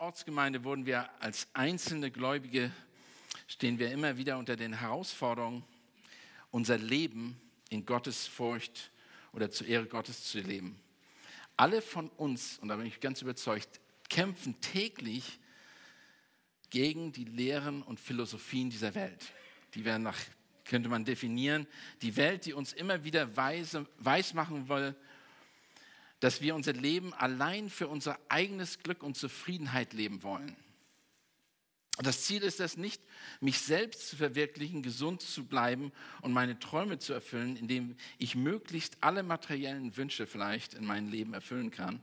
Ortsgemeinde wurden wir als einzelne Gläubige, stehen wir immer wieder unter den Herausforderungen, unser Leben in Gottes Furcht oder zur Ehre Gottes zu leben. Alle von uns, und da bin ich ganz überzeugt, kämpfen täglich gegen die Lehren und Philosophien dieser Welt. Die werden nach, könnte man definieren, die Welt, die uns immer wieder weise, weiß machen will, dass wir unser Leben allein für unser eigenes Glück und Zufriedenheit leben wollen. Das Ziel ist es nicht, mich selbst zu verwirklichen, gesund zu bleiben und meine Träume zu erfüllen, indem ich möglichst alle materiellen Wünsche vielleicht in meinem Leben erfüllen kann.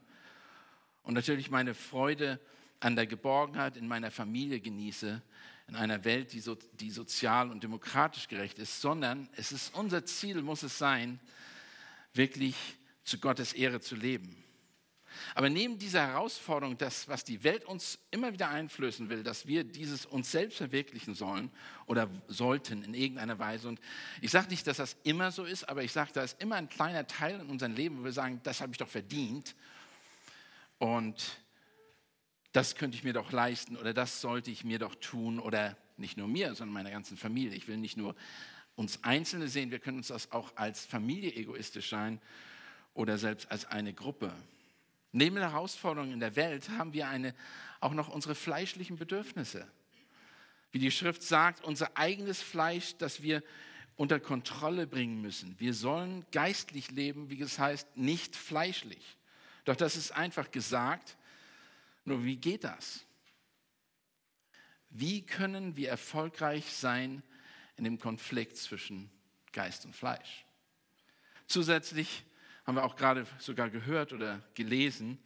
Und natürlich meine Freude an der Geborgenheit in meiner Familie genieße, in einer Welt, die, so, die sozial und demokratisch gerecht ist, sondern es ist unser Ziel, muss es sein, wirklich zu Gottes Ehre zu leben. Aber neben dieser Herausforderung, das, was die Welt uns immer wieder einflößen will, dass wir dieses uns selbst verwirklichen sollen oder sollten in irgendeiner Weise. Und ich sage nicht, dass das immer so ist, aber ich sage, da ist immer ein kleiner Teil in unserem Leben, wo wir sagen, das habe ich doch verdient. Und das könnte ich mir doch leisten oder das sollte ich mir doch tun oder nicht nur mir, sondern meiner ganzen Familie. Ich will nicht nur uns Einzelne sehen, wir können uns das auch als Familie egoistisch sein oder selbst als eine Gruppe. Neben den Herausforderungen in der Welt haben wir eine, auch noch unsere fleischlichen Bedürfnisse. Wie die Schrift sagt, unser eigenes Fleisch, das wir unter Kontrolle bringen müssen. Wir sollen geistlich leben, wie es heißt, nicht fleischlich. Doch das ist einfach gesagt. Nur wie geht das? Wie können wir erfolgreich sein in dem Konflikt zwischen Geist und Fleisch? Zusätzlich haben wir auch gerade sogar gehört oder gelesen,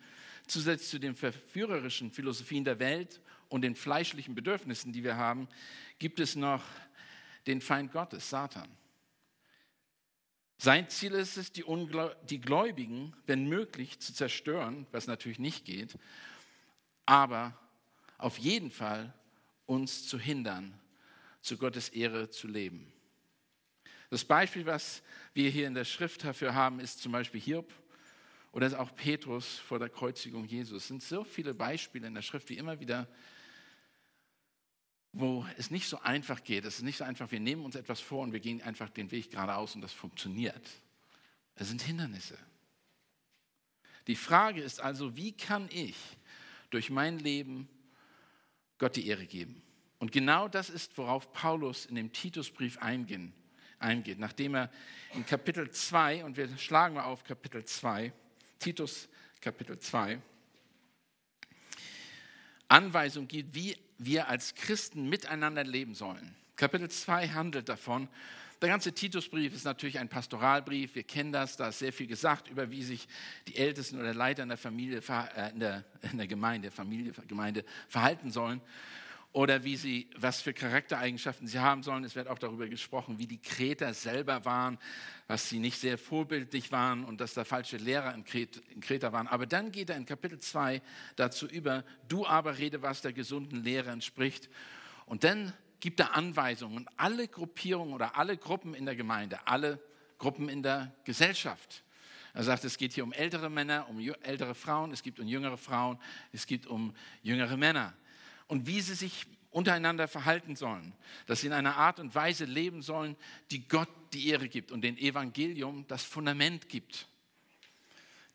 zusätzlich zu den verführerischen Philosophien der Welt und den fleischlichen Bedürfnissen, die wir haben, gibt es noch den Feind Gottes, Satan. Sein Ziel ist es, die, die Gläubigen, wenn möglich, zu zerstören, was natürlich nicht geht, aber auf jeden Fall uns zu hindern, zu Gottes Ehre zu leben. Das Beispiel, was wir hier in der Schrift dafür haben, ist zum Beispiel Hiob oder auch Petrus vor der Kreuzigung Jesus. Es sind so viele Beispiele in der Schrift, wie immer wieder, wo es nicht so einfach geht. Es ist nicht so einfach, wir nehmen uns etwas vor und wir gehen einfach den Weg geradeaus und das funktioniert. Es sind Hindernisse. Die Frage ist also, wie kann ich durch mein Leben Gott die Ehre geben? Und genau das ist, worauf Paulus in dem Titusbrief eingehen eingeht. Nachdem er in Kapitel 2, und wir schlagen mal auf Kapitel 2, Titus Kapitel 2, Anweisung gibt, wie wir als Christen miteinander leben sollen. Kapitel 2 handelt davon. Der ganze Titusbrief ist natürlich ein Pastoralbrief. Wir kennen das. Da ist sehr viel gesagt über, wie sich die Ältesten oder Leiter in der Familie, äh, in der, in der Gemeinde, Familie, Gemeinde verhalten sollen oder wie sie, was für Charaktereigenschaften sie haben sollen. Es wird auch darüber gesprochen, wie die Kreter selber waren, was sie nicht sehr vorbildlich waren und dass da falsche Lehrer in, Kreta waren. Aber dann geht er in Kapitel 2 dazu über, du aber rede, was der gesunden Lehre entspricht. Und dann gibt er Anweisungen. Alle Gruppierungen oder alle Gruppen in der Gemeinde, alle Gruppen in der Gesellschaft. Er sagt, es geht hier um ältere Männer, um ältere Frauen, es geht um jüngere Frauen, es geht um jüngere Männer und wie sie sich untereinander verhalten sollen, dass sie in einer Art und Weise leben sollen, die Gott die Ehre gibt und dem Evangelium das Fundament gibt.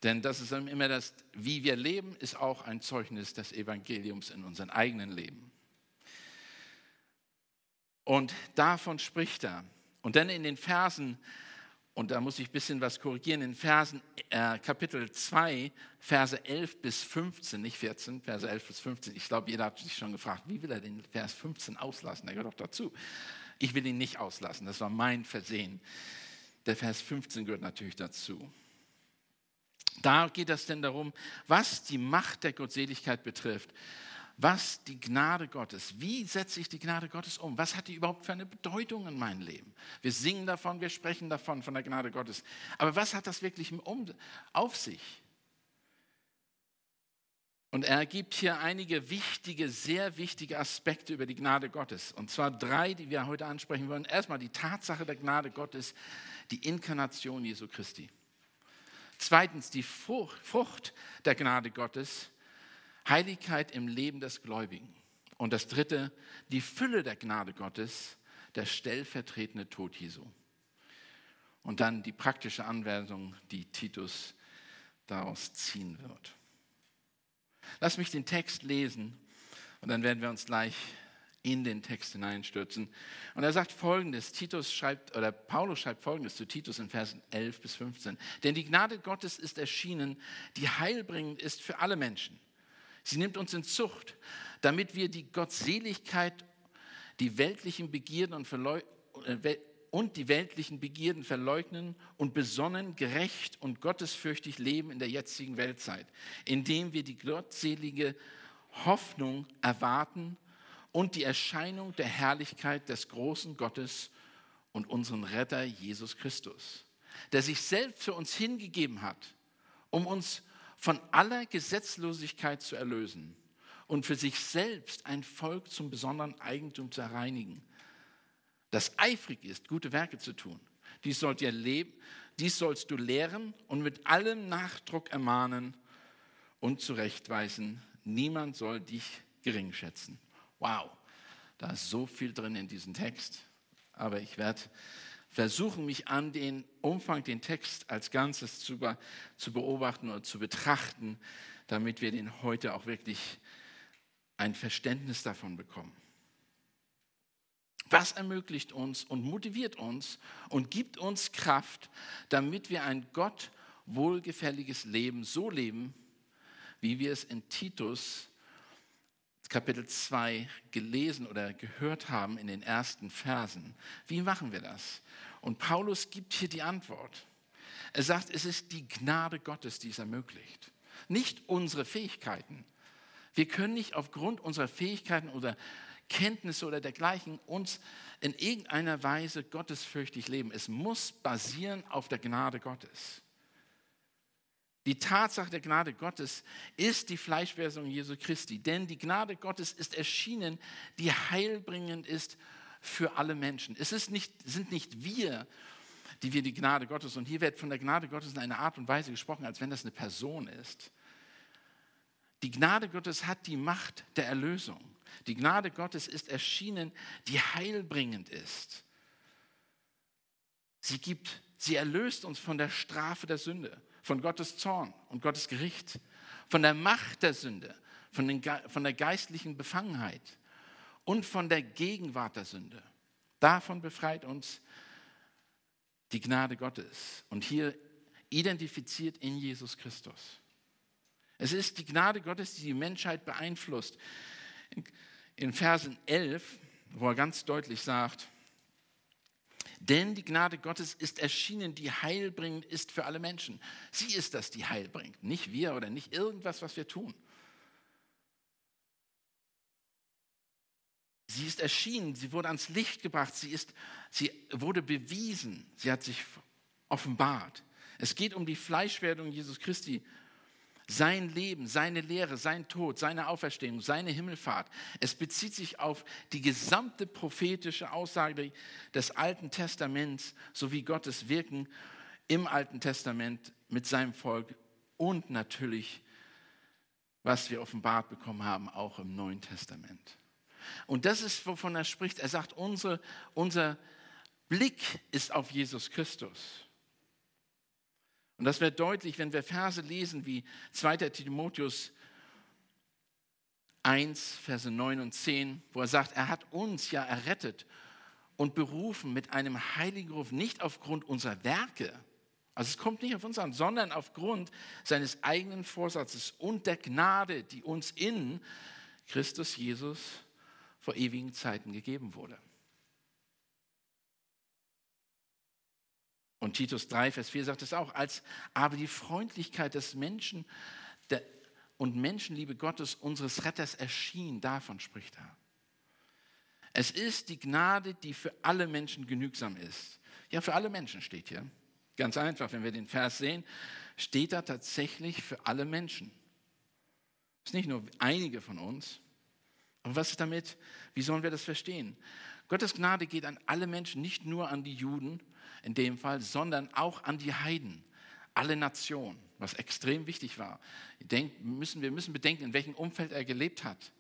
Denn das ist immer das, wie wir leben, ist auch ein Zeugnis des Evangeliums in unserem eigenen Leben. Und davon spricht er. Und dann in den Versen und da muss ich ein bisschen was korrigieren, in Versen, äh, Kapitel 2, Verse 11 bis 15, nicht 14, Verse 11 bis 15. Ich glaube, jeder hat sich schon gefragt, wie will er den Vers 15 auslassen? Der gehört doch dazu. Ich will ihn nicht auslassen, das war mein Versehen. Der Vers 15 gehört natürlich dazu. Da geht es denn darum, was die Macht der Gottseligkeit betrifft was die Gnade Gottes, wie setze ich die Gnade Gottes um? Was hat die überhaupt für eine Bedeutung in meinem Leben? Wir singen davon, wir sprechen davon, von der Gnade Gottes. Aber was hat das wirklich auf sich? Und er gibt hier einige wichtige, sehr wichtige Aspekte über die Gnade Gottes. Und zwar drei, die wir heute ansprechen wollen. Erstmal die Tatsache der Gnade Gottes, die Inkarnation Jesu Christi. Zweitens die Frucht der Gnade Gottes, Heiligkeit im Leben des Gläubigen. Und das dritte, die Fülle der Gnade Gottes, der stellvertretende Tod Jesu. Und dann die praktische Anwendung, die Titus daraus ziehen wird. Lass mich den Text lesen und dann werden wir uns gleich in den Text hineinstürzen. Und er sagt folgendes, Titus schreibt, oder Paulus schreibt folgendes zu Titus in Versen 11 bis 15. Denn die Gnade Gottes ist erschienen, die heilbringend ist für alle Menschen. Sie nimmt uns in Zucht, damit wir die Gottseligkeit, die weltlichen Begierden und, äh, und die weltlichen Begierden verleugnen und besonnen, gerecht und gottesfürchtig leben in der jetzigen Weltzeit, indem wir die gottselige Hoffnung erwarten und die Erscheinung der Herrlichkeit des großen Gottes und unseren Retter Jesus Christus, der sich selbst für uns hingegeben hat, um uns von aller Gesetzlosigkeit zu erlösen und für sich selbst ein Volk zum besonderen Eigentum zu reinigen, das eifrig ist, gute Werke zu tun. Dies, sollt ihr leben, dies sollst du lehren und mit allem Nachdruck ermahnen und zurechtweisen, Niemand soll dich gering schätzen. Wow, da ist so viel drin in diesem Text. Aber ich werde versuchen, mich an den Umfang, den Text als Ganzes zu, zu beobachten und zu betrachten, damit wir den heute auch wirklich ein Verständnis davon bekommen. Was ermöglicht uns und motiviert uns und gibt uns Kraft, damit wir ein Gott wohlgefälliges Leben so leben, wie wir es in Titus Kapitel 2 gelesen oder gehört haben in den ersten Versen. Wie machen wir das? Und Paulus gibt hier die Antwort. Er sagt, es ist die Gnade Gottes, die es ermöglicht, nicht unsere Fähigkeiten. Wir können nicht aufgrund unserer Fähigkeiten oder Kenntnisse oder dergleichen uns in irgendeiner Weise gottesfürchtig leben. Es muss basieren auf der Gnade Gottes. Die Tatsache der Gnade Gottes ist die Fleischversion Jesu Christi, denn die Gnade Gottes ist erschienen, die heilbringend ist für alle Menschen. Es ist nicht, sind nicht wir, die wir die Gnade Gottes, und hier wird von der Gnade Gottes in einer Art und Weise gesprochen, als wenn das eine Person ist. Die Gnade Gottes hat die Macht der Erlösung. Die Gnade Gottes ist erschienen, die heilbringend ist. Sie gibt, sie erlöst uns von der Strafe der Sünde von Gottes Zorn und Gottes Gericht, von der Macht der Sünde, von, den, von der geistlichen Befangenheit und von der Gegenwart der Sünde. Davon befreit uns die Gnade Gottes und hier identifiziert in Jesus Christus. Es ist die Gnade Gottes, die die Menschheit beeinflusst. In Versen 11, wo er ganz deutlich sagt, denn die Gnade Gottes ist erschienen, die heilbringend ist für alle Menschen. Sie ist das, die heilbringt, nicht wir oder nicht irgendwas, was wir tun. Sie ist erschienen, sie wurde ans Licht gebracht, sie, ist, sie wurde bewiesen, sie hat sich offenbart. Es geht um die Fleischwerdung Jesus Christi sein Leben, seine Lehre, sein Tod, seine Auferstehung, seine Himmelfahrt. Es bezieht sich auf die gesamte prophetische Aussage des Alten Testaments sowie Gottes Wirken im Alten Testament mit seinem Volk und natürlich, was wir offenbart bekommen haben, auch im Neuen Testament. Und das ist, wovon er spricht. Er sagt, unsere, unser Blick ist auf Jesus Christus. Und das wird deutlich, wenn wir Verse lesen wie 2. Timotheus 1, Verse 9 und 10, wo er sagt, er hat uns ja errettet und berufen mit einem heiligen Ruf, nicht aufgrund unserer Werke, also es kommt nicht auf uns an, sondern aufgrund seines eigenen Vorsatzes und der Gnade, die uns in Christus Jesus vor ewigen Zeiten gegeben wurde. Und Titus 3, Vers 4 sagt es auch, als aber die Freundlichkeit des Menschen der, und Menschenliebe Gottes unseres Retters erschien, davon spricht er. Es ist die Gnade, die für alle Menschen genügsam ist. Ja, für alle Menschen steht hier. Ganz einfach, wenn wir den Vers sehen, steht da tatsächlich für alle Menschen. Es ist nicht nur einige von uns. Aber was ist damit? Wie sollen wir das verstehen? Gottes Gnade geht an alle Menschen, nicht nur an die Juden, in dem Fall, sondern auch an die Heiden, alle Nationen, was extrem wichtig war. Denk, müssen, wir müssen bedenken, in welchem Umfeld er gelebt hat.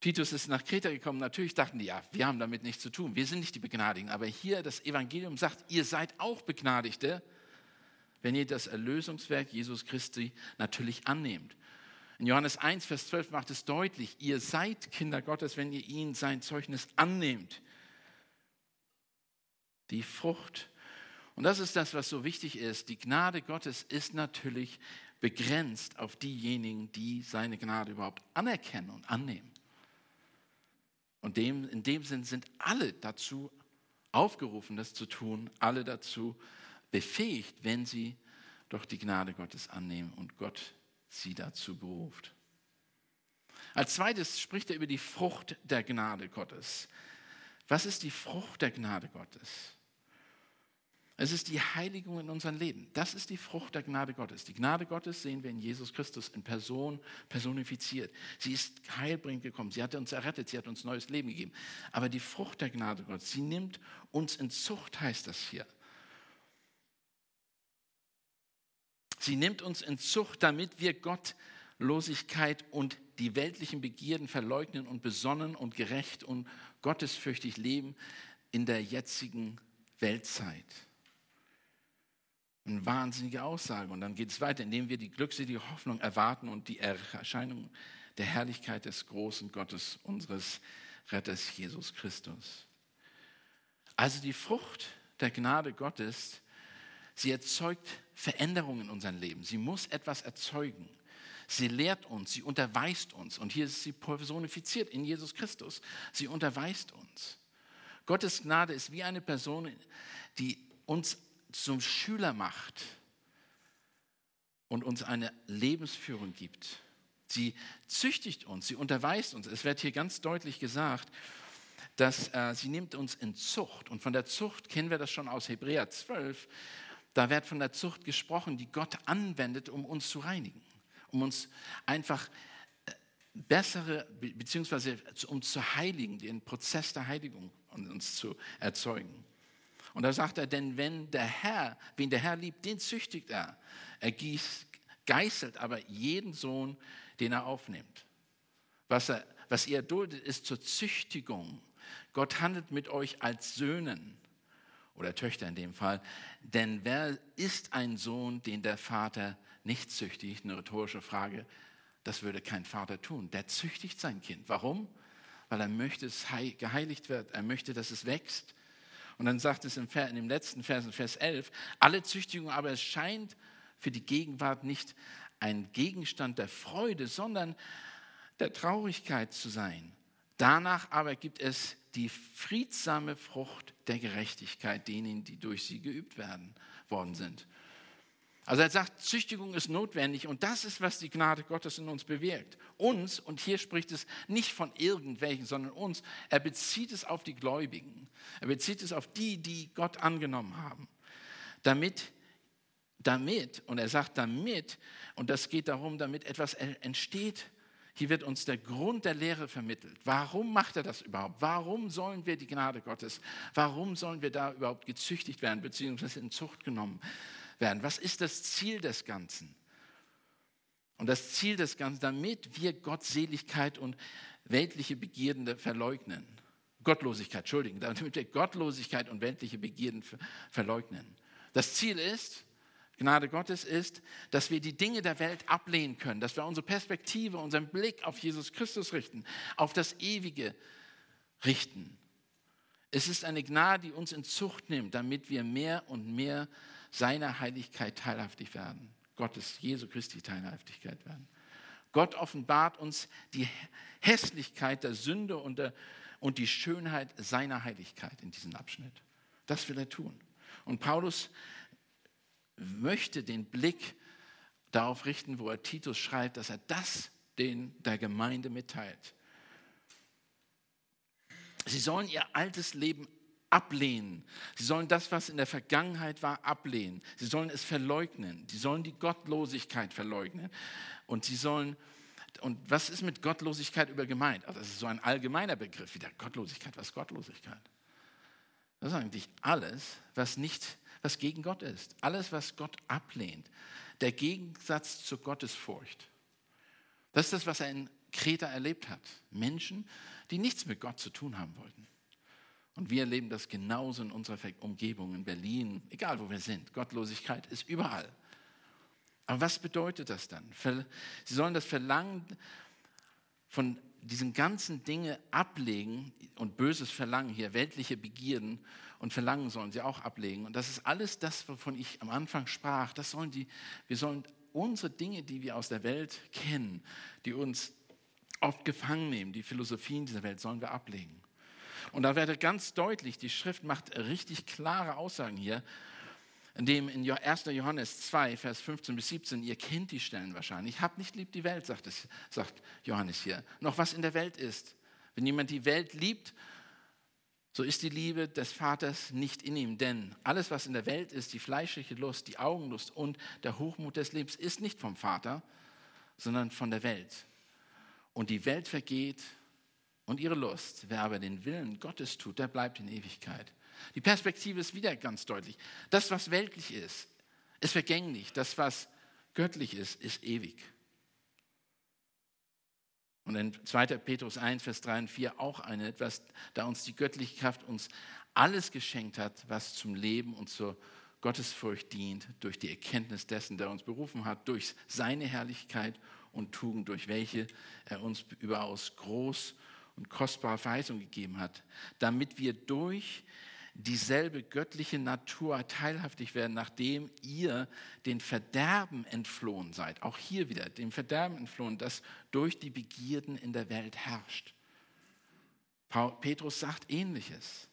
Titus ist nach Kreta gekommen. Natürlich dachten die, ja, wir haben damit nichts zu tun. Wir sind nicht die Begnadigten. Aber hier das Evangelium sagt, ihr seid auch Begnadigte, wenn ihr das Erlösungswerk Jesus Christi natürlich annehmt. In Johannes 1, Vers 12 macht es deutlich, ihr seid Kinder Gottes, wenn ihr ihn sein Zeugnis annehmt. Die Frucht. Und das ist das, was so wichtig ist. Die Gnade Gottes ist natürlich begrenzt auf diejenigen, die seine Gnade überhaupt anerkennen und annehmen. Und dem, in dem Sinn sind alle dazu aufgerufen, das zu tun, alle dazu befähigt, wenn sie doch die Gnade Gottes annehmen und Gott sie dazu beruft. Als zweites spricht er über die Frucht der Gnade Gottes. Was ist die Frucht der Gnade Gottes? Es ist die Heiligung in unserem Leben. Das ist die Frucht der Gnade Gottes. Die Gnade Gottes sehen wir in Jesus Christus in Person personifiziert. Sie ist heilbringend gekommen. Sie hat uns errettet. Sie hat uns neues Leben gegeben. Aber die Frucht der Gnade Gottes, sie nimmt uns in Zucht, heißt das hier. Sie nimmt uns in Zucht, damit wir Gottlosigkeit und die weltlichen Begierden verleugnen und besonnen und gerecht und gottesfürchtig leben in der jetzigen Weltzeit. Eine wahnsinnige Aussage. Und dann geht es weiter, indem wir die glückselige Hoffnung erwarten und die Erscheinung der Herrlichkeit des großen Gottes, unseres Retters Jesus Christus. Also die Frucht der Gnade Gottes, sie erzeugt Veränderungen in unserem Leben. Sie muss etwas erzeugen. Sie lehrt uns, sie unterweist uns. Und hier ist sie personifiziert in Jesus Christus. Sie unterweist uns. Gottes Gnade ist wie eine Person, die uns zum Schüler macht und uns eine Lebensführung gibt. Sie züchtigt uns, sie unterweist uns. Es wird hier ganz deutlich gesagt, dass äh, sie nimmt uns in Zucht. Und von der Zucht kennen wir das schon aus Hebräer 12. Da wird von der Zucht gesprochen, die Gott anwendet, um uns zu reinigen, um uns einfach äh, bessere, beziehungsweise um zu heiligen, den Prozess der Heiligung uns zu erzeugen. Und da sagt er, denn wenn der Herr, wen der Herr liebt, den züchtigt er. Er gießt, geißelt aber jeden Sohn, den er aufnimmt. Was, er, was ihr duldet, ist zur Züchtigung. Gott handelt mit euch als Söhnen oder Töchter in dem Fall. Denn wer ist ein Sohn, den der Vater nicht züchtigt? Eine rhetorische Frage. Das würde kein Vater tun. Der züchtigt sein Kind. Warum? Weil er möchte, dass es geheiligt wird. Er möchte, dass es wächst. Und dann sagt es in dem letzten Vers, in Vers 11, alle Züchtigung aber es scheint für die Gegenwart nicht ein Gegenstand der Freude, sondern der Traurigkeit zu sein. Danach aber gibt es die friedsame Frucht der Gerechtigkeit denen, die durch sie geübt werden worden sind. Also er sagt, Züchtigung ist notwendig und das ist, was die Gnade Gottes in uns bewirkt. Uns, und hier spricht es nicht von irgendwelchen, sondern uns, er bezieht es auf die Gläubigen. Er bezieht es auf die, die Gott angenommen haben. Damit, damit, und er sagt damit, und das geht darum, damit etwas entsteht, hier wird uns der Grund der Lehre vermittelt. Warum macht er das überhaupt? Warum sollen wir die Gnade Gottes, warum sollen wir da überhaupt gezüchtigt werden, beziehungsweise in Zucht genommen werden? Werden. Was ist das Ziel des Ganzen? Und das Ziel des Ganzen, damit wir Gottseligkeit und weltliche Begierden verleugnen. Gottlosigkeit, Entschuldigung, damit wir Gottlosigkeit und weltliche Begierden verleugnen. Das Ziel ist, Gnade Gottes ist, dass wir die Dinge der Welt ablehnen können, dass wir unsere Perspektive, unseren Blick auf Jesus Christus richten, auf das Ewige richten. Es ist eine Gnade, die uns in Zucht nimmt, damit wir mehr und mehr seiner Heiligkeit teilhaftig werden. Gottes, Jesu Christi Teilhaftigkeit werden. Gott offenbart uns die Hässlichkeit der Sünde und, der, und die Schönheit seiner Heiligkeit in diesem Abschnitt. Das will er tun. Und Paulus möchte den Blick darauf richten, wo er Titus schreibt, dass er das den der Gemeinde mitteilt. Sie sollen ihr altes Leben ablehnen. Sie sollen das, was in der Vergangenheit war, ablehnen. Sie sollen es verleugnen. Sie sollen die Gottlosigkeit verleugnen. Und sie sollen, und was ist mit Gottlosigkeit über gemeint? Also das ist so ein allgemeiner Begriff wieder. Gottlosigkeit, was ist Gottlosigkeit? Das ist eigentlich alles, was nicht, was gegen Gott ist. Alles, was Gott ablehnt. Der Gegensatz zur Gottesfurcht. Das ist das, was er in Kreta erlebt hat. Menschen, die nichts mit Gott zu tun haben wollten. Und wir erleben das genauso in unserer Umgebung, in Berlin, egal wo wir sind. Gottlosigkeit ist überall. Aber was bedeutet das dann? Sie sollen das Verlangen von diesen ganzen Dingen ablegen und böses Verlangen hier, weltliche Begierden und Verlangen sollen sie auch ablegen. Und das ist alles das, wovon ich am Anfang sprach. Das sollen die, wir sollen unsere Dinge, die wir aus der Welt kennen, die uns oft gefangen nehmen, die Philosophien dieser Welt, sollen wir ablegen. Und da werde ganz deutlich, die Schrift macht richtig klare Aussagen hier, indem in 1. Johannes 2, Vers 15 bis 17, ihr kennt die Stellen wahrscheinlich, habt nicht lieb die Welt, sagt, es, sagt Johannes hier, noch was in der Welt ist. Wenn jemand die Welt liebt, so ist die Liebe des Vaters nicht in ihm. Denn alles, was in der Welt ist, die fleischliche Lust, die Augenlust und der Hochmut des Lebens, ist nicht vom Vater, sondern von der Welt. Und die Welt vergeht und ihre Lust. Wer aber den Willen Gottes tut, der bleibt in Ewigkeit. Die Perspektive ist wieder ganz deutlich. Das, was weltlich ist, ist vergänglich. Das, was göttlich ist, ist ewig. Und in 2. Petrus 1, Vers 3 und 4 auch eine etwas, da uns die göttliche Kraft uns alles geschenkt hat, was zum Leben und zur Gottesfurcht dient, durch die Erkenntnis dessen, der uns berufen hat, durch seine Herrlichkeit und Tugend, durch welche er uns überaus groß und kostbare Verheißung gegeben hat, damit wir durch dieselbe göttliche Natur teilhaftig werden, nachdem ihr den Verderben entflohen seid. Auch hier wieder, dem Verderben entflohen, das durch die Begierden in der Welt herrscht. Petrus sagt ähnliches.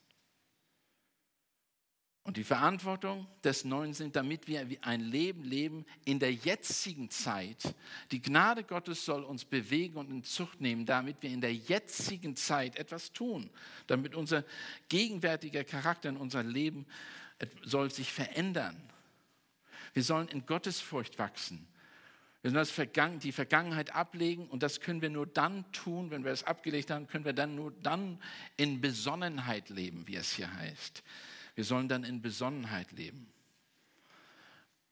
Und die Verantwortung des Neuen sind, damit wir ein Leben leben in der jetzigen Zeit. Die Gnade Gottes soll uns bewegen und in Zucht nehmen, damit wir in der jetzigen Zeit etwas tun, damit unser gegenwärtiger Charakter in unserem Leben soll sich verändern. Wir sollen in Gottesfurcht wachsen. Wir sollen die Vergangenheit ablegen und das können wir nur dann tun, wenn wir es abgelegt haben, können wir dann nur dann in Besonnenheit leben, wie es hier heißt. Wir sollen dann in Besonnenheit leben.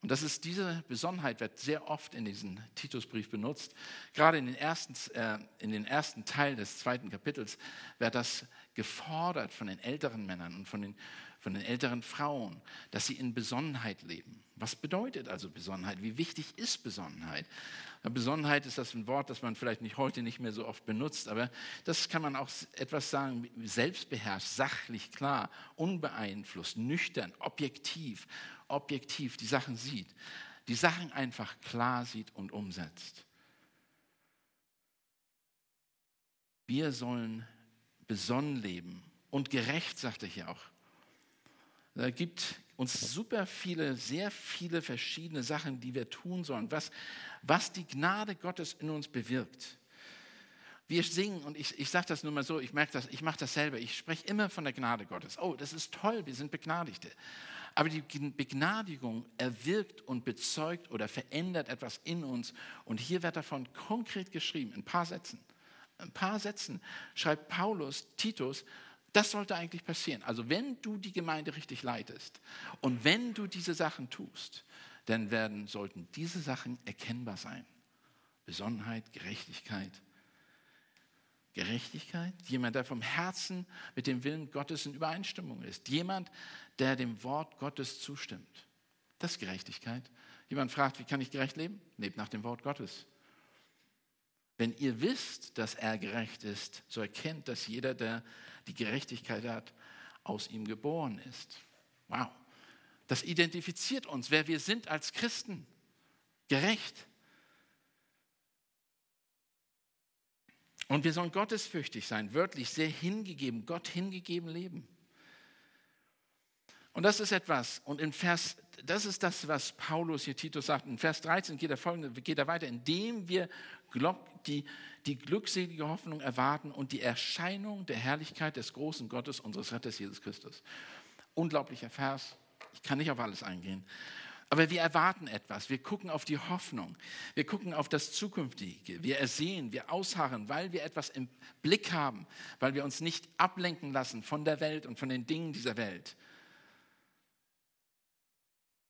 Und das ist diese Besonnenheit wird sehr oft in diesem Titusbrief benutzt. Gerade in den ersten, äh, in den ersten Teil des zweiten Kapitels wird das gefordert von den älteren Männern und von den, von den älteren Frauen, dass sie in Besonnenheit leben. Was bedeutet also Besonnenheit? Wie wichtig ist Besonnenheit? Besonnenheit ist das ein Wort, das man vielleicht nicht heute nicht mehr so oft benutzt, aber das kann man auch etwas sagen, selbstbeherrscht, sachlich, klar, unbeeinflusst, nüchtern, objektiv, objektiv die Sachen sieht, die Sachen einfach klar sieht und umsetzt. Wir sollen besonnen leben und gerecht, sagt er hier auch. Da gibt uns super viele, sehr viele verschiedene Sachen, die wir tun sollen, was, was die Gnade Gottes in uns bewirkt. Wir singen, und ich, ich sage das nur mal so, ich merke das, ich mache das selber, ich spreche immer von der Gnade Gottes. Oh, das ist toll, wir sind Begnadigte. Aber die Begnadigung erwirkt und bezeugt oder verändert etwas in uns. Und hier wird davon konkret geschrieben, in ein paar Sätzen. Ein paar Sätzen schreibt Paulus, Titus, das sollte eigentlich passieren. Also wenn du die Gemeinde richtig leitest und wenn du diese Sachen tust, dann werden, sollten diese Sachen erkennbar sein. Besonnenheit, Gerechtigkeit. Gerechtigkeit, jemand, der vom Herzen mit dem Willen Gottes in Übereinstimmung ist. Jemand, der dem Wort Gottes zustimmt. Das ist Gerechtigkeit. Jemand fragt, wie kann ich gerecht leben? Lebt nach dem Wort Gottes. Wenn ihr wisst, dass er gerecht ist, so erkennt, dass jeder, der die Gerechtigkeit hat, aus ihm geboren ist. Wow. Das identifiziert uns, wer wir sind als Christen. Gerecht. Und wir sollen gottesfürchtig sein, wörtlich sehr hingegeben, Gott hingegeben leben. Und das ist etwas, und in Vers, das ist das, was Paulus hier Titus sagt. In Vers 13 geht er, folgende, geht er weiter, indem wir die, die glückselige Hoffnung erwarten und die Erscheinung der Herrlichkeit des großen Gottes, unseres Retters Jesus Christus. Unglaublicher Vers, ich kann nicht auf alles eingehen. Aber wir erwarten etwas. Wir gucken auf die Hoffnung. Wir gucken auf das Zukünftige. Wir ersehen, wir ausharren, weil wir etwas im Blick haben, weil wir uns nicht ablenken lassen von der Welt und von den Dingen dieser Welt.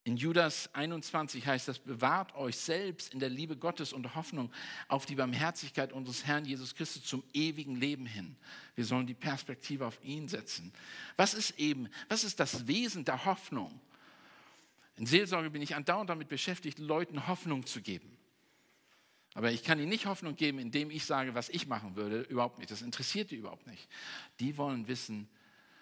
In Judas 21 heißt das, bewahrt euch selbst in der Liebe Gottes und Hoffnung auf die Barmherzigkeit unseres Herrn Jesus Christus zum ewigen Leben hin. Wir sollen die Perspektive auf ihn setzen. Was ist eben, was ist das Wesen der Hoffnung? In Seelsorge bin ich andauernd damit beschäftigt, Leuten Hoffnung zu geben. Aber ich kann ihnen nicht Hoffnung geben, indem ich sage, was ich machen würde. Überhaupt nicht. Das interessiert die überhaupt nicht. Die wollen wissen,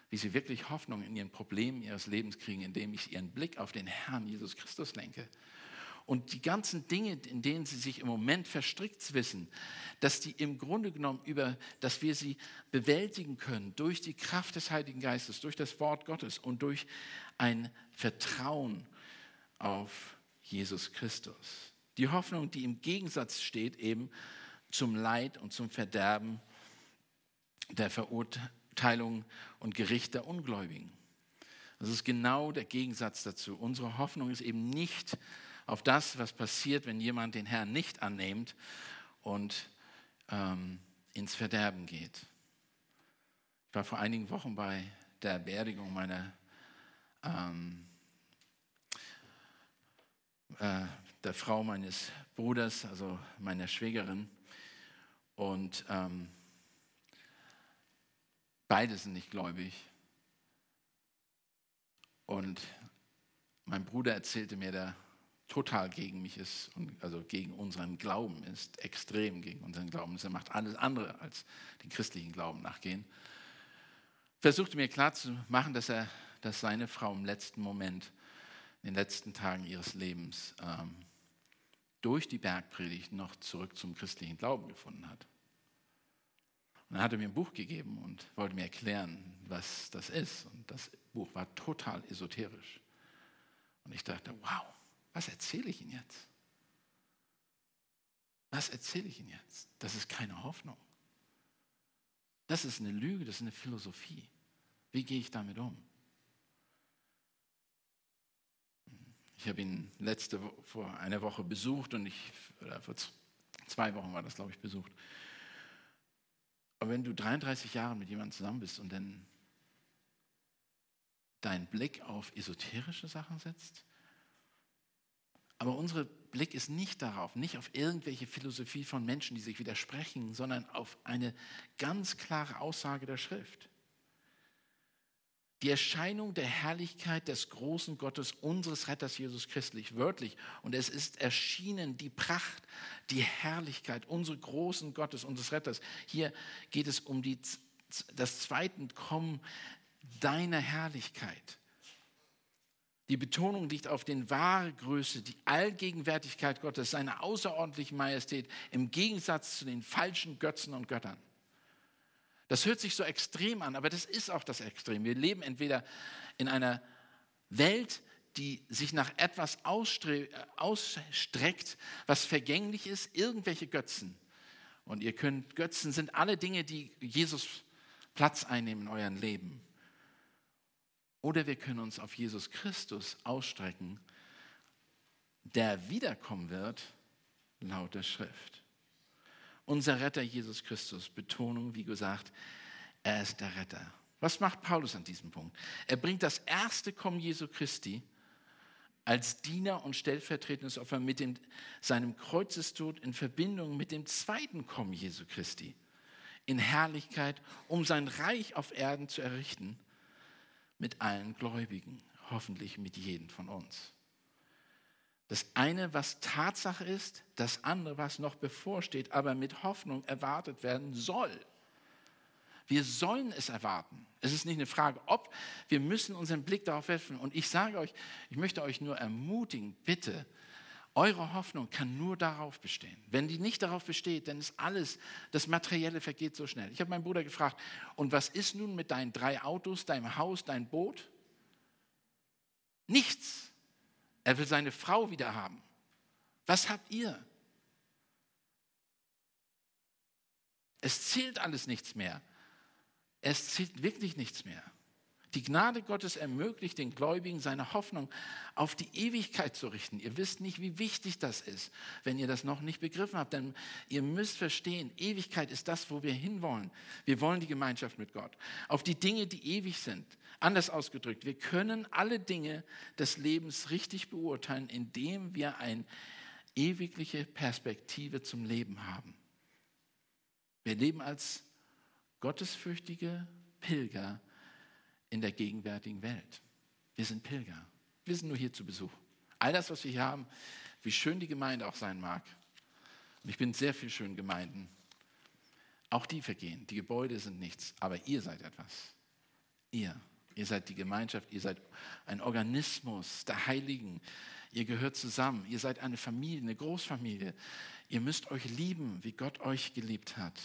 wie sie wirklich Hoffnung in ihren Problemen ihres Lebens kriegen, indem ich ihren Blick auf den Herrn Jesus Christus lenke. Und die ganzen Dinge, in denen sie sich im Moment verstrickt wissen, dass die im Grunde genommen über, dass wir sie bewältigen können durch die Kraft des Heiligen Geistes, durch das Wort Gottes und durch ein Vertrauen auf Jesus Christus. Die Hoffnung, die im Gegensatz steht eben zum Leid und zum Verderben der Verurteilung Verurteilung und Gericht der Ungläubigen. Das ist genau der Gegensatz dazu. Unsere Hoffnung ist eben nicht auf das, was passiert, wenn jemand den Herrn nicht annimmt und ähm, ins Verderben geht. Ich war vor einigen Wochen bei der Beerdigung meiner ähm, äh, der Frau meines Bruders, also meiner Schwägerin. Und ähm, Beide sind nicht gläubig. Und mein Bruder erzählte mir, der total gegen mich ist, also gegen unseren Glauben ist, extrem gegen unseren Glauben ist. Er macht alles andere als den christlichen Glauben nachgehen. Versuchte mir klarzumachen, dass er, dass seine Frau im letzten Moment, in den letzten Tagen ihres Lebens, ähm, durch die Bergpredigt noch zurück zum christlichen Glauben gefunden hat. Und dann hat er mir ein Buch gegeben und wollte mir erklären, was das ist. Und das Buch war total esoterisch. Und ich dachte, wow, was erzähle ich Ihnen jetzt? Was erzähle ich Ihnen jetzt? Das ist keine Hoffnung. Das ist eine Lüge, das ist eine Philosophie. Wie gehe ich damit um? Ich habe ihn letzte vor einer Woche besucht und ich, oder vor zwei Wochen war das, glaube ich, besucht. Aber wenn du 33 Jahre mit jemandem zusammen bist und dann deinen Blick auf esoterische Sachen setzt, aber unser Blick ist nicht darauf, nicht auf irgendwelche Philosophie von Menschen, die sich widersprechen, sondern auf eine ganz klare Aussage der Schrift die Erscheinung der Herrlichkeit des großen Gottes, unseres Retters Jesus Christus, wörtlich. Und es ist erschienen die Pracht, die Herrlichkeit unseres großen Gottes, unseres Retters. Hier geht es um die, das zweite Kommen deiner Herrlichkeit. Die Betonung liegt auf den wahre Größe, die Allgegenwärtigkeit Gottes, seine außerordentliche Majestät im Gegensatz zu den falschen Götzen und Göttern. Das hört sich so extrem an, aber das ist auch das Extrem. Wir leben entweder in einer Welt, die sich nach etwas ausstreckt, was vergänglich ist, irgendwelche Götzen. Und ihr könnt, Götzen sind alle Dinge, die Jesus Platz einnehmen in eurem Leben. Oder wir können uns auf Jesus Christus ausstrecken, der wiederkommen wird, laut der Schrift unser Retter Jesus Christus. Betonung, wie gesagt, er ist der Retter. Was macht Paulus an diesem Punkt? Er bringt das erste Kommen Jesu Christi als Diener und stellvertretendes Opfer mit dem, seinem Kreuzestod in Verbindung mit dem zweiten Kommen Jesu Christi in Herrlichkeit, um sein Reich auf Erden zu errichten mit allen Gläubigen, hoffentlich mit jedem von uns. Das eine, was Tatsache ist, das andere, was noch bevorsteht, aber mit Hoffnung erwartet werden soll. Wir sollen es erwarten. Es ist nicht eine Frage, ob, wir müssen unseren Blick darauf werfen. Und ich sage euch, ich möchte euch nur ermutigen, bitte, eure Hoffnung kann nur darauf bestehen. Wenn die nicht darauf besteht, dann ist alles, das Materielle vergeht so schnell. Ich habe meinen Bruder gefragt, und was ist nun mit deinen drei Autos, deinem Haus, dein Boot? Nichts. Er will seine Frau wieder haben. Was habt ihr? Es zählt alles nichts mehr. Es zählt wirklich nichts mehr. Die Gnade Gottes ermöglicht den Gläubigen seine Hoffnung auf die Ewigkeit zu richten. Ihr wisst nicht, wie wichtig das ist, wenn ihr das noch nicht begriffen habt. Denn ihr müsst verstehen, Ewigkeit ist das, wo wir hinwollen. Wir wollen die Gemeinschaft mit Gott. Auf die Dinge, die ewig sind. Anders ausgedrückt, wir können alle Dinge des Lebens richtig beurteilen, indem wir eine ewigliche Perspektive zum Leben haben. Wir leben als gottesfürchtige Pilger in der gegenwärtigen Welt. Wir sind Pilger. Wir sind nur hier zu Besuch. All das, was wir hier haben, wie schön die Gemeinde auch sein mag. Und ich bin in sehr vielen schönen Gemeinden. Auch die vergehen. Die Gebäude sind nichts, aber ihr seid etwas. Ihr. Ihr seid die Gemeinschaft, ihr seid ein Organismus der Heiligen. Ihr gehört zusammen. Ihr seid eine Familie, eine Großfamilie. Ihr müsst euch lieben, wie Gott euch geliebt hat.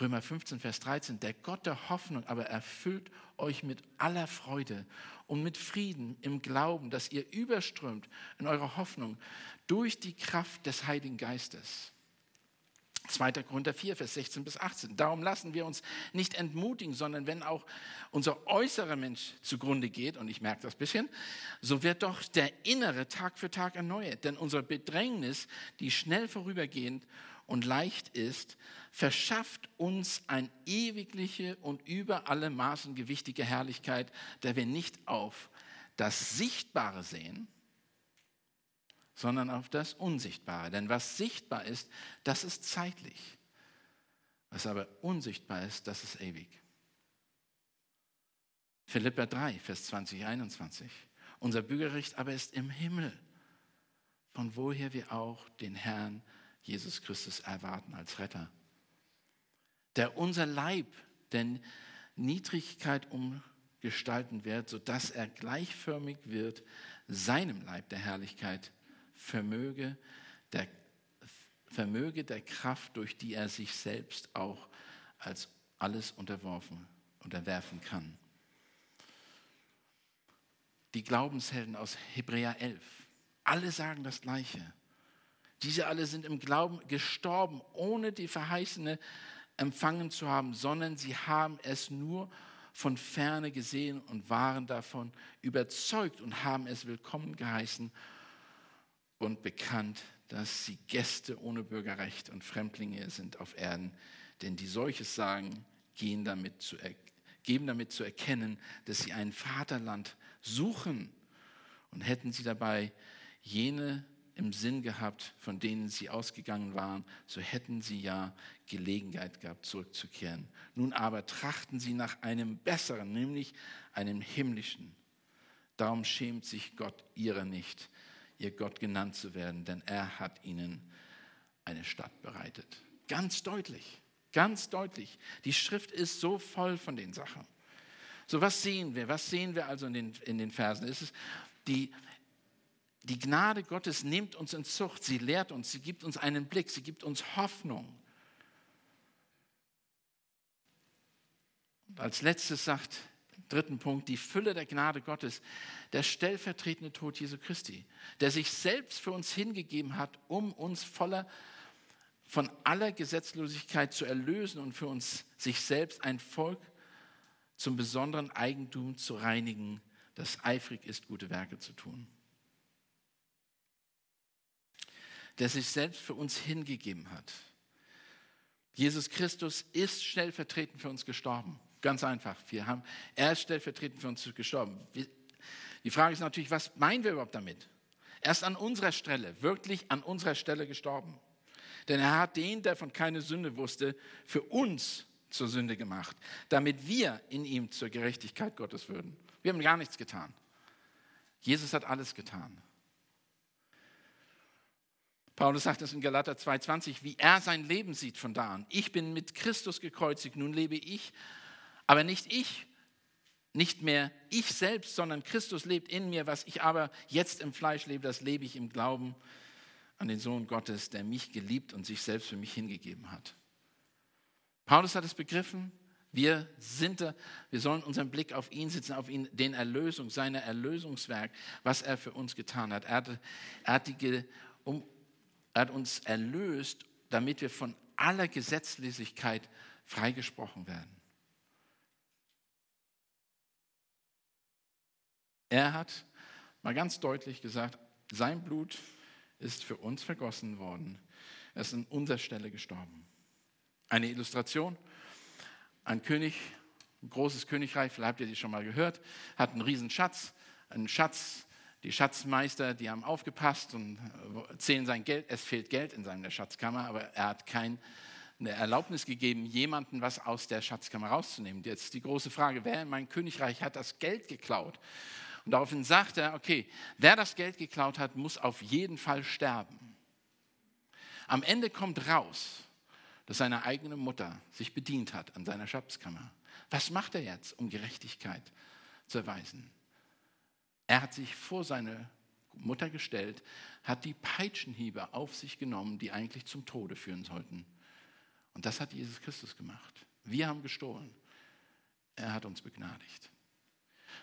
Römer 15, Vers 13, der Gott der Hoffnung aber erfüllt euch mit aller Freude und mit Frieden im Glauben, dass ihr überströmt in eurer Hoffnung durch die Kraft des Heiligen Geistes. 2. Korinther 4, Vers 16 bis 18. Darum lassen wir uns nicht entmutigen, sondern wenn auch unser äußerer Mensch zugrunde geht, und ich merke das ein bisschen, so wird doch der innere Tag für Tag erneuert. Denn unsere Bedrängnis, die schnell vorübergehend und leicht ist, verschafft uns eine ewigliche und über alle Maßen gewichtige Herrlichkeit, der wir nicht auf das Sichtbare sehen, sondern auf das Unsichtbare. Denn was sichtbar ist, das ist zeitlich. Was aber unsichtbar ist, das ist ewig. Philippa 3, Vers 20, 21. Unser Bürgerrecht aber ist im Himmel, von woher wir auch den Herrn Jesus Christus erwarten als Retter. Der unser Leib der Niedrigkeit umgestalten wird, sodass er gleichförmig wird seinem Leib der Herrlichkeit, vermöge der, vermöge der Kraft, durch die er sich selbst auch als alles unterworfen, unterwerfen kann. Die Glaubenshelden aus Hebräer 11, alle sagen das Gleiche. Diese alle sind im Glauben gestorben, ohne die verheißene empfangen zu haben, sondern sie haben es nur von ferne gesehen und waren davon überzeugt und haben es willkommen geheißen und bekannt, dass sie Gäste ohne Bürgerrecht und Fremdlinge sind auf Erden. Denn die solches sagen, gehen damit zu, geben damit zu erkennen, dass sie ein Vaterland suchen. Und hätten sie dabei jene im Sinn gehabt, von denen sie ausgegangen waren, so hätten sie ja Gelegenheit gehabt, zurückzukehren. Nun aber trachten sie nach einem besseren, nämlich einem himmlischen. Darum schämt sich Gott ihrer nicht, ihr Gott genannt zu werden, denn er hat ihnen eine Stadt bereitet. Ganz deutlich, ganz deutlich. Die Schrift ist so voll von den Sachen. So, was sehen wir? Was sehen wir also in den, in den Versen? Es ist die, die Gnade Gottes nimmt uns in Zucht, sie lehrt uns, sie gibt uns einen Blick, sie gibt uns Hoffnung. Und als letztes sagt, dritten Punkt, die Fülle der Gnade Gottes, der stellvertretende Tod Jesu Christi, der sich selbst für uns hingegeben hat, um uns voller von aller Gesetzlosigkeit zu erlösen und für uns sich selbst ein Volk zum besonderen Eigentum zu reinigen, das eifrig ist, gute Werke zu tun. der sich selbst für uns hingegeben hat. Jesus Christus ist stellvertretend für uns gestorben. Ganz einfach. Wir haben, er ist stellvertretend für uns gestorben. Die Frage ist natürlich, was meinen wir überhaupt damit? Er ist an unserer Stelle, wirklich an unserer Stelle gestorben. Denn er hat den, der von keine Sünde wusste, für uns zur Sünde gemacht, damit wir in ihm zur Gerechtigkeit Gottes würden. Wir haben gar nichts getan. Jesus hat alles getan. Paulus sagt es in Galater 2,20, wie er sein Leben sieht von da an. Ich bin mit Christus gekreuzigt, nun lebe ich, aber nicht ich, nicht mehr ich selbst, sondern Christus lebt in mir. Was ich aber jetzt im Fleisch lebe, das lebe ich im Glauben an den Sohn Gottes, der mich geliebt und sich selbst für mich hingegeben hat. Paulus hat es begriffen. Wir sind da, wir sollen unseren Blick auf ihn sitzen, auf ihn, den Erlösung, sein Erlösungswerk, was er für uns getan hat. Er hat, er hat die um, er hat uns erlöst, damit wir von aller Gesetzlosigkeit freigesprochen werden. Er hat mal ganz deutlich gesagt, sein Blut ist für uns vergossen worden. Er ist an unserer Stelle gestorben. Eine Illustration. Ein König, ein großes Königreich, vielleicht habt ihr die schon mal gehört, hat einen riesen Schatz. Einen Schatz, die Schatzmeister, die haben aufgepasst und zählen sein Geld. Es fehlt Geld in seiner Schatzkammer, aber er hat keine Erlaubnis gegeben, jemanden was aus der Schatzkammer rauszunehmen. Jetzt die große Frage, wer in meinem Königreich hat das Geld geklaut? Und daraufhin sagt er, okay, wer das Geld geklaut hat, muss auf jeden Fall sterben. Am Ende kommt raus, dass seine eigene Mutter sich bedient hat an seiner Schatzkammer. Was macht er jetzt, um Gerechtigkeit zu erweisen? Er hat sich vor seine Mutter gestellt, hat die Peitschenhiebe auf sich genommen, die eigentlich zum Tode führen sollten. Und das hat Jesus Christus gemacht. Wir haben gestohlen. Er hat uns begnadigt.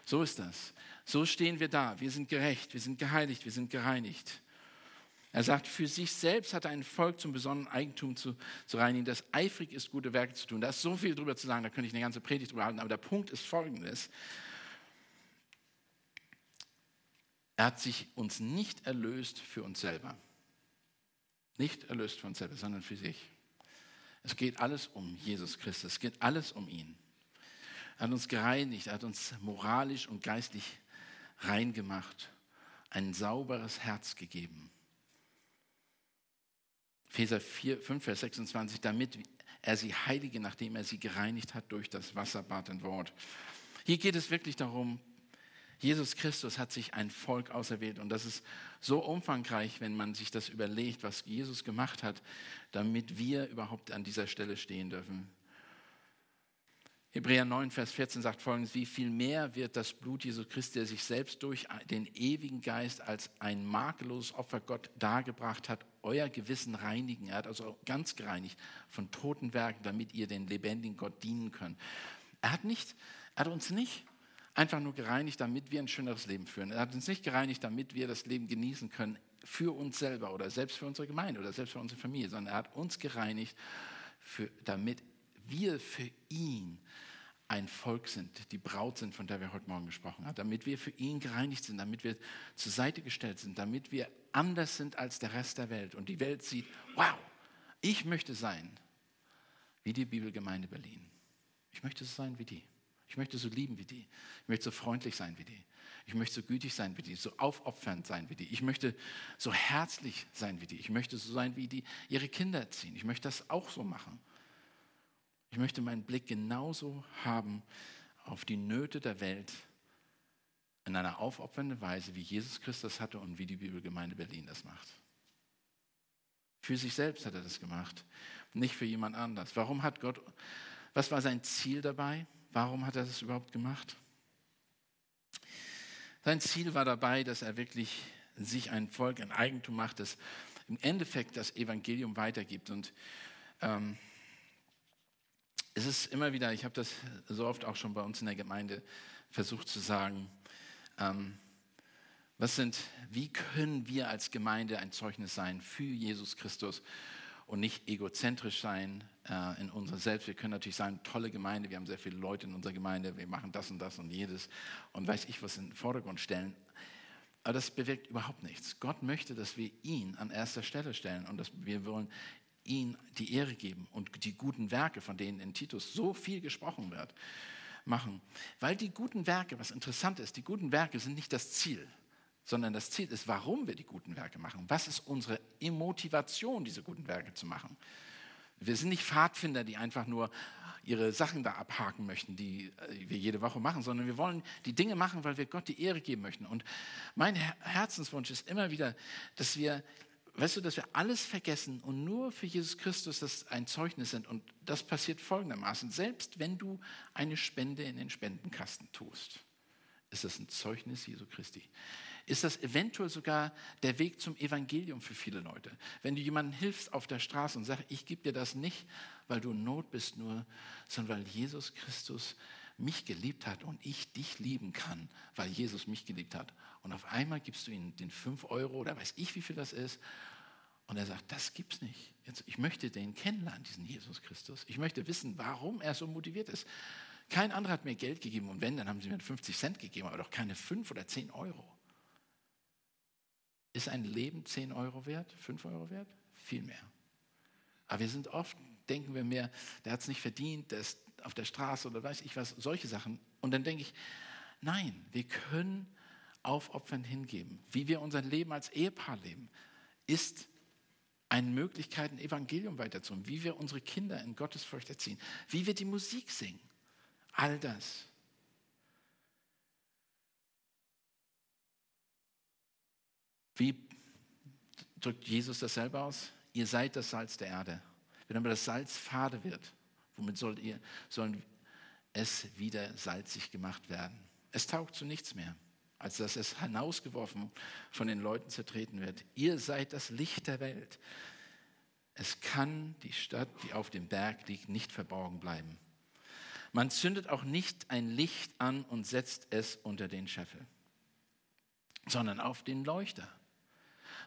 So ist das. So stehen wir da. Wir sind gerecht, wir sind geheiligt, wir sind gereinigt. Er sagt, für sich selbst hat er ein Volk zum besonderen Eigentum zu, zu reinigen, das eifrig ist, gute Werke zu tun. Da ist so viel drüber zu sagen, da könnte ich eine ganze Predigt drüber halten. Aber der Punkt ist folgendes. Er hat sich uns nicht erlöst für uns selber. Nicht erlöst für uns selber, sondern für sich. Es geht alles um Jesus Christus. Es geht alles um ihn. Er hat uns gereinigt, er hat uns moralisch und geistlich reingemacht, ein sauberes Herz gegeben. Epheser 4, 5, Vers 26, damit er sie heilige, nachdem er sie gereinigt hat durch das Wasserbad und Wort. Hier geht es wirklich darum, Jesus Christus hat sich ein Volk auserwählt und das ist so umfangreich, wenn man sich das überlegt, was Jesus gemacht hat, damit wir überhaupt an dieser Stelle stehen dürfen. Hebräer 9, Vers 14 sagt folgendes, wie viel mehr wird das Blut Jesu Christi, der sich selbst durch den ewigen Geist als ein makelloses Opfer Gott dargebracht hat, euer Gewissen reinigen. Er hat also ganz gereinigt von toten Werken, damit ihr den lebendigen Gott dienen könnt. Er hat, nicht, er hat uns nicht einfach nur gereinigt, damit wir ein schöneres Leben führen. Er hat uns nicht gereinigt, damit wir das Leben genießen können für uns selber oder selbst für unsere Gemeinde oder selbst für unsere Familie, sondern er hat uns gereinigt, für, damit wir für ihn ein Volk sind, die Braut sind, von der wir heute Morgen gesprochen haben, damit wir für ihn gereinigt sind, damit wir zur Seite gestellt sind, damit wir anders sind als der Rest der Welt. Und die Welt sieht, wow, ich möchte sein wie die Bibelgemeinde Berlin. Ich möchte so sein wie die. Ich möchte so lieben wie die. Ich möchte so freundlich sein wie die. Ich möchte so gütig sein wie die, so aufopfernd sein wie die. Ich möchte so herzlich sein wie die. Ich möchte so sein wie die ihre Kinder erziehen. Ich möchte das auch so machen. Ich möchte meinen Blick genauso haben auf die Nöte der Welt in einer aufopfernden Weise, wie Jesus Christus hatte und wie die Bibelgemeinde Berlin das macht. Für sich selbst hat er das gemacht, nicht für jemand anders. Warum hat Gott, was war sein Ziel dabei? Warum hat er das überhaupt gemacht? Sein Ziel war dabei, dass er wirklich sich ein Volk, ein Eigentum macht, das im Endeffekt das Evangelium weitergibt. Und ähm, es ist immer wieder, ich habe das so oft auch schon bei uns in der Gemeinde versucht zu sagen, ähm, was sind, wie können wir als Gemeinde ein Zeugnis sein für Jesus Christus und nicht egozentrisch sein äh, in unserer Selbst. Wir können natürlich sagen, tolle Gemeinde, wir haben sehr viele Leute in unserer Gemeinde, wir machen das und das und jedes und weiß ich was in den Vordergrund stellen. Aber das bewirkt überhaupt nichts. Gott möchte, dass wir ihn an erster Stelle stellen und dass wir wollen ihn die Ehre geben und die guten Werke, von denen in Titus so viel gesprochen wird, machen. Weil die guten Werke, was interessant ist, die guten Werke sind nicht das Ziel, sondern das Ziel ist, warum wir die guten Werke machen. Was ist unsere Motivation, diese guten Werke zu machen? Wir sind nicht Pfadfinder, die einfach nur ihre Sachen da abhaken möchten, die äh, wir jede Woche machen, sondern wir wollen die Dinge machen, weil wir Gott die Ehre geben möchten. Und mein Herzenswunsch ist immer wieder, dass wir weißt du, dass wir alles vergessen und nur für Jesus Christus das ein Zeugnis sind. Und das passiert folgendermaßen. Selbst wenn du eine Spende in den Spendenkasten tust, ist das ein Zeugnis Jesu Christi. Ist das eventuell sogar der Weg zum Evangelium für viele Leute? Wenn du jemandem hilfst auf der Straße und sagst, ich gebe dir das nicht, weil du in Not bist nur, sondern weil Jesus Christus mich geliebt hat und ich dich lieben kann, weil Jesus mich geliebt hat. Und auf einmal gibst du ihm den 5 Euro oder weiß ich, wie viel das ist. Und er sagt, das gibt's nicht. Jetzt, ich möchte den kennenlernen, diesen Jesus Christus. Ich möchte wissen, warum er so motiviert ist. Kein anderer hat mir Geld gegeben und wenn, dann haben sie mir 50 Cent gegeben, aber doch keine 5 oder 10 Euro. Ist ein Leben 10 Euro wert, 5 Euro wert? Viel mehr. Aber wir sind oft, denken wir mehr, der hat es nicht verdient, der ist auf der Straße oder weiß ich was, solche Sachen. Und dann denke ich, nein, wir können aufopfernd hingeben. Wie wir unser Leben als Ehepaar leben, ist eine Möglichkeit, ein Evangelium weiterzuholen. Wie wir unsere Kinder in Gottesfurcht erziehen. Wie wir die Musik singen. All das. Wie drückt Jesus das selber aus? Ihr seid das Salz der Erde. Wenn aber das Salz fade wird, womit sollt ihr, sollen es wieder salzig gemacht werden? Es taugt zu nichts mehr, als dass es hinausgeworfen von den Leuten zertreten wird. Ihr seid das Licht der Welt. Es kann die Stadt, die auf dem Berg liegt, nicht verborgen bleiben. Man zündet auch nicht ein Licht an und setzt es unter den Scheffel, sondern auf den Leuchter.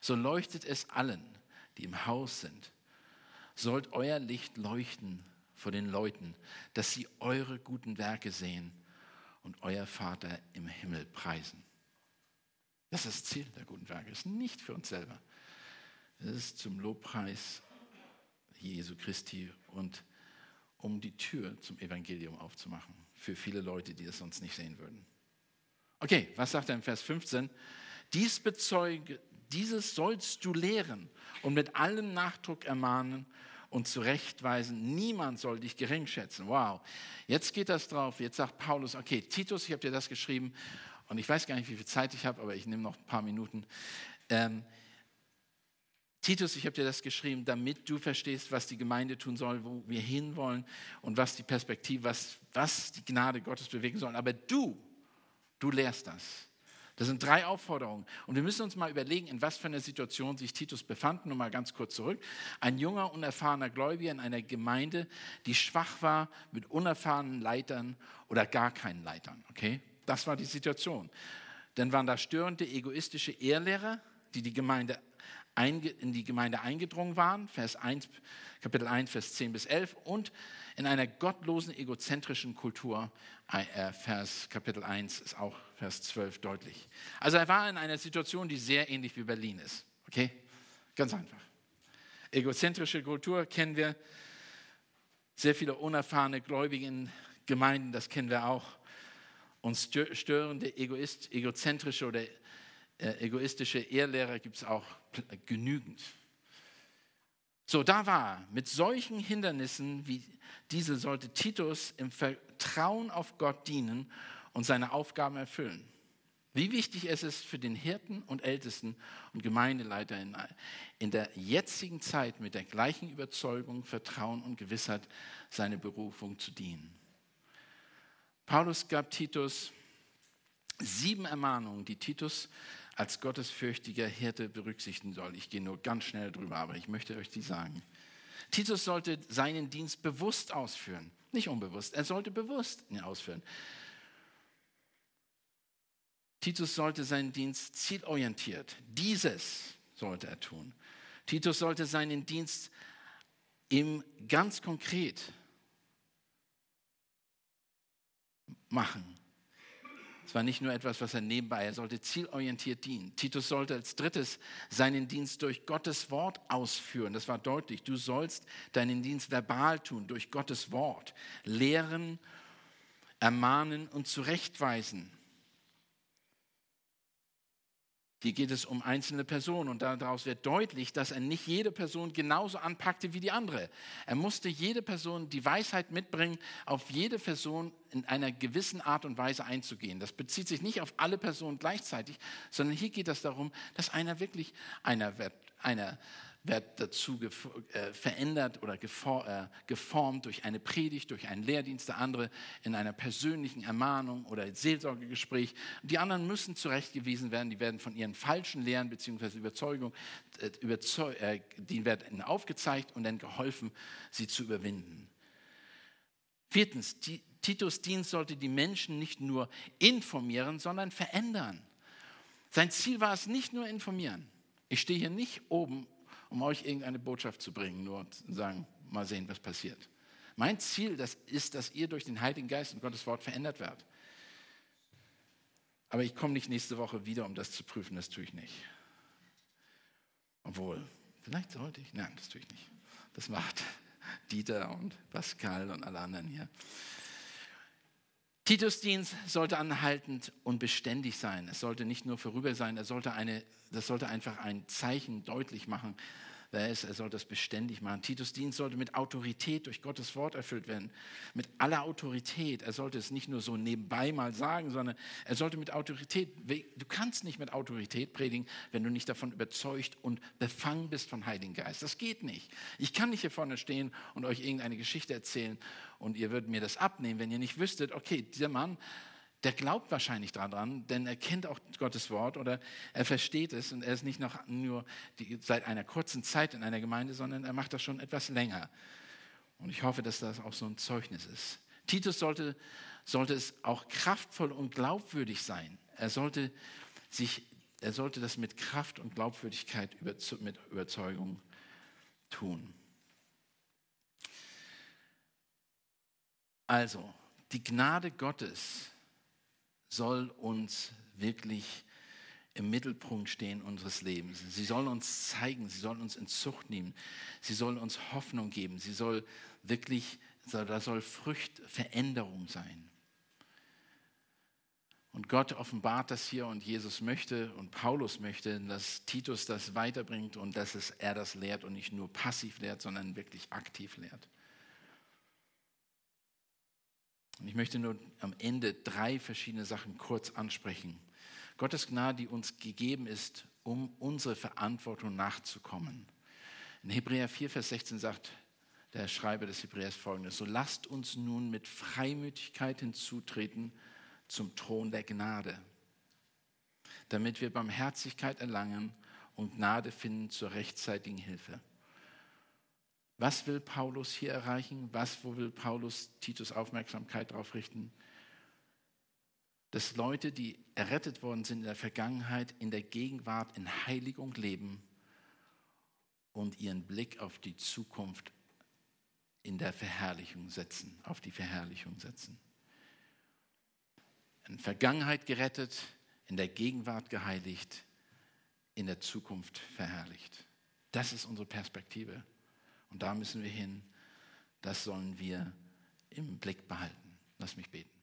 So leuchtet es allen, die im Haus sind. Sollt euer Licht leuchten vor den Leuten, dass sie eure guten Werke sehen und euer Vater im Himmel preisen. Das ist das Ziel der guten Werke. Es ist nicht für uns selber. Es ist zum Lobpreis Jesu Christi und um die Tür zum Evangelium aufzumachen für viele Leute, die es sonst nicht sehen würden. Okay, was sagt er im Vers 15? Dies bezeuge, dieses sollst du lehren und mit allem Nachdruck ermahnen und zurechtweisen. Niemand soll dich gering schätzen. Wow. Jetzt geht das drauf. Jetzt sagt Paulus, okay, Titus, ich habe dir das geschrieben und ich weiß gar nicht, wie viel Zeit ich habe, aber ich nehme noch ein paar Minuten. Ähm, Titus, ich habe dir das geschrieben, damit du verstehst, was die Gemeinde tun soll, wo wir hinwollen und was die Perspektive, was, was die Gnade Gottes bewegen soll. Aber du, du lehrst das. Das sind drei Aufforderungen. Und wir müssen uns mal überlegen, in was für einer Situation sich Titus befand. Nur mal ganz kurz zurück. Ein junger, unerfahrener Gläubiger in einer Gemeinde, die schwach war mit unerfahrenen Leitern oder gar keinen Leitern. Okay? Das war die Situation. Dann waren da störende, egoistische Ehrlehrer, die die Gemeinde in die Gemeinde eingedrungen waren, Vers 1, Kapitel 1, Vers 10 bis 11, und in einer gottlosen, egozentrischen Kultur, äh, Vers Kapitel 1 ist auch Vers 12 deutlich. Also er war in einer Situation, die sehr ähnlich wie Berlin ist. Okay? Ganz einfach. Egozentrische Kultur kennen wir. Sehr viele unerfahrene Gläubige in Gemeinden, das kennen wir auch. Und störende, egoist, egozentrische oder äh, egoistische Ehrlehrer gibt es auch genügend. So, da war, mit solchen Hindernissen wie diese sollte Titus im Vertrauen auf Gott dienen und seine Aufgaben erfüllen. Wie wichtig es ist für den Hirten und Ältesten und Gemeindeleiter in, in der jetzigen Zeit mit der gleichen Überzeugung, Vertrauen und Gewissheit seine Berufung zu dienen. Paulus gab Titus sieben Ermahnungen, die Titus als gottesfürchtiger Hirte berücksichtigen soll. Ich gehe nur ganz schnell drüber, aber ich möchte euch die sagen. Titus sollte seinen Dienst bewusst ausführen, nicht unbewusst. Er sollte bewusst ihn ausführen. Titus sollte seinen Dienst zielorientiert, dieses sollte er tun. Titus sollte seinen Dienst ihm ganz konkret machen. Es war nicht nur etwas, was er nebenbei, er sollte zielorientiert dienen. Titus sollte als drittes seinen Dienst durch Gottes Wort ausführen. Das war deutlich. Du sollst deinen Dienst verbal tun, durch Gottes Wort. Lehren, ermahnen und zurechtweisen. Hier geht es um einzelne Personen und daraus wird deutlich, dass er nicht jede Person genauso anpackte wie die andere. Er musste jede Person die Weisheit mitbringen, auf jede Person in einer gewissen Art und Weise einzugehen. Das bezieht sich nicht auf alle Personen gleichzeitig, sondern hier geht es darum, dass einer wirklich einer, einer wird dazu äh, verändert oder äh, geformt durch eine Predigt, durch einen Lehrdienst, der andere in einer persönlichen Ermahnung oder Seelsorgegespräch. Die anderen müssen zurechtgewiesen werden, die werden von ihren falschen Lehren bzw. Überzeugungen, äh, überzeug, werden aufgezeigt und dann geholfen, sie zu überwinden. Viertens, Titus Dienst sollte die Menschen nicht nur informieren, sondern verändern. Sein Ziel war es nicht nur informieren. Ich stehe hier nicht oben um euch irgendeine Botschaft zu bringen, nur zu sagen, mal sehen, was passiert. Mein Ziel das ist, dass ihr durch den Heiligen Geist und Gottes Wort verändert werdet. Aber ich komme nicht nächste Woche wieder, um das zu prüfen. Das tue ich nicht. Obwohl, vielleicht sollte ich. Nein, das tue ich nicht. Das macht Dieter und Pascal und alle anderen hier. Titusdienst sollte anhaltend und beständig sein. Es sollte nicht nur vorüber sein, er sollte eine, das sollte einfach ein Zeichen deutlich machen, wer er sollte das beständig machen. Titus Dienst sollte mit Autorität durch Gottes Wort erfüllt werden. Mit aller Autorität. Er sollte es nicht nur so nebenbei mal sagen, sondern er sollte mit Autorität, du kannst nicht mit Autorität predigen, wenn du nicht davon überzeugt und befangen bist vom Heiligen Geist. Das geht nicht. Ich kann nicht hier vorne stehen und euch irgendeine Geschichte erzählen und ihr würdet mir das abnehmen, wenn ihr nicht wüsstet, okay, dieser Mann der glaubt wahrscheinlich daran, denn er kennt auch Gottes Wort oder er versteht es und er ist nicht noch nur die, seit einer kurzen Zeit in einer Gemeinde, sondern er macht das schon etwas länger. Und ich hoffe, dass das auch so ein Zeugnis ist. Titus sollte, sollte es auch kraftvoll und glaubwürdig sein. Er sollte, sich, er sollte das mit Kraft und Glaubwürdigkeit mit Überzeugung tun. Also, die Gnade Gottes soll uns wirklich im Mittelpunkt stehen unseres Lebens. Sie soll uns zeigen, sie soll uns in Zucht nehmen, sie soll uns Hoffnung geben, sie soll wirklich, da soll Frucht, Veränderung sein. Und Gott offenbart das hier und Jesus möchte und Paulus möchte, dass Titus das weiterbringt und dass es, er das lehrt und nicht nur passiv lehrt, sondern wirklich aktiv lehrt. Und ich möchte nur am Ende drei verschiedene Sachen kurz ansprechen. Gottes Gnade, die uns gegeben ist, um unsere Verantwortung nachzukommen. In Hebräer 4, Vers 16 sagt der Schreiber des Hebräers folgendes: So lasst uns nun mit Freimütigkeit hinzutreten zum Thron der Gnade, damit wir Barmherzigkeit erlangen und Gnade finden zur rechtzeitigen Hilfe. Was will Paulus hier erreichen? Was, wo will Paulus Titus Aufmerksamkeit darauf richten? Dass Leute, die errettet worden sind in der Vergangenheit, in der Gegenwart in Heiligung leben und ihren Blick auf die Zukunft in der Verherrlichung setzen, auf die Verherrlichung setzen. In der Vergangenheit gerettet, in der Gegenwart geheiligt, in der Zukunft verherrlicht. Das ist unsere Perspektive. Und da müssen wir hin. Das sollen wir im Blick behalten. Lass mich beten.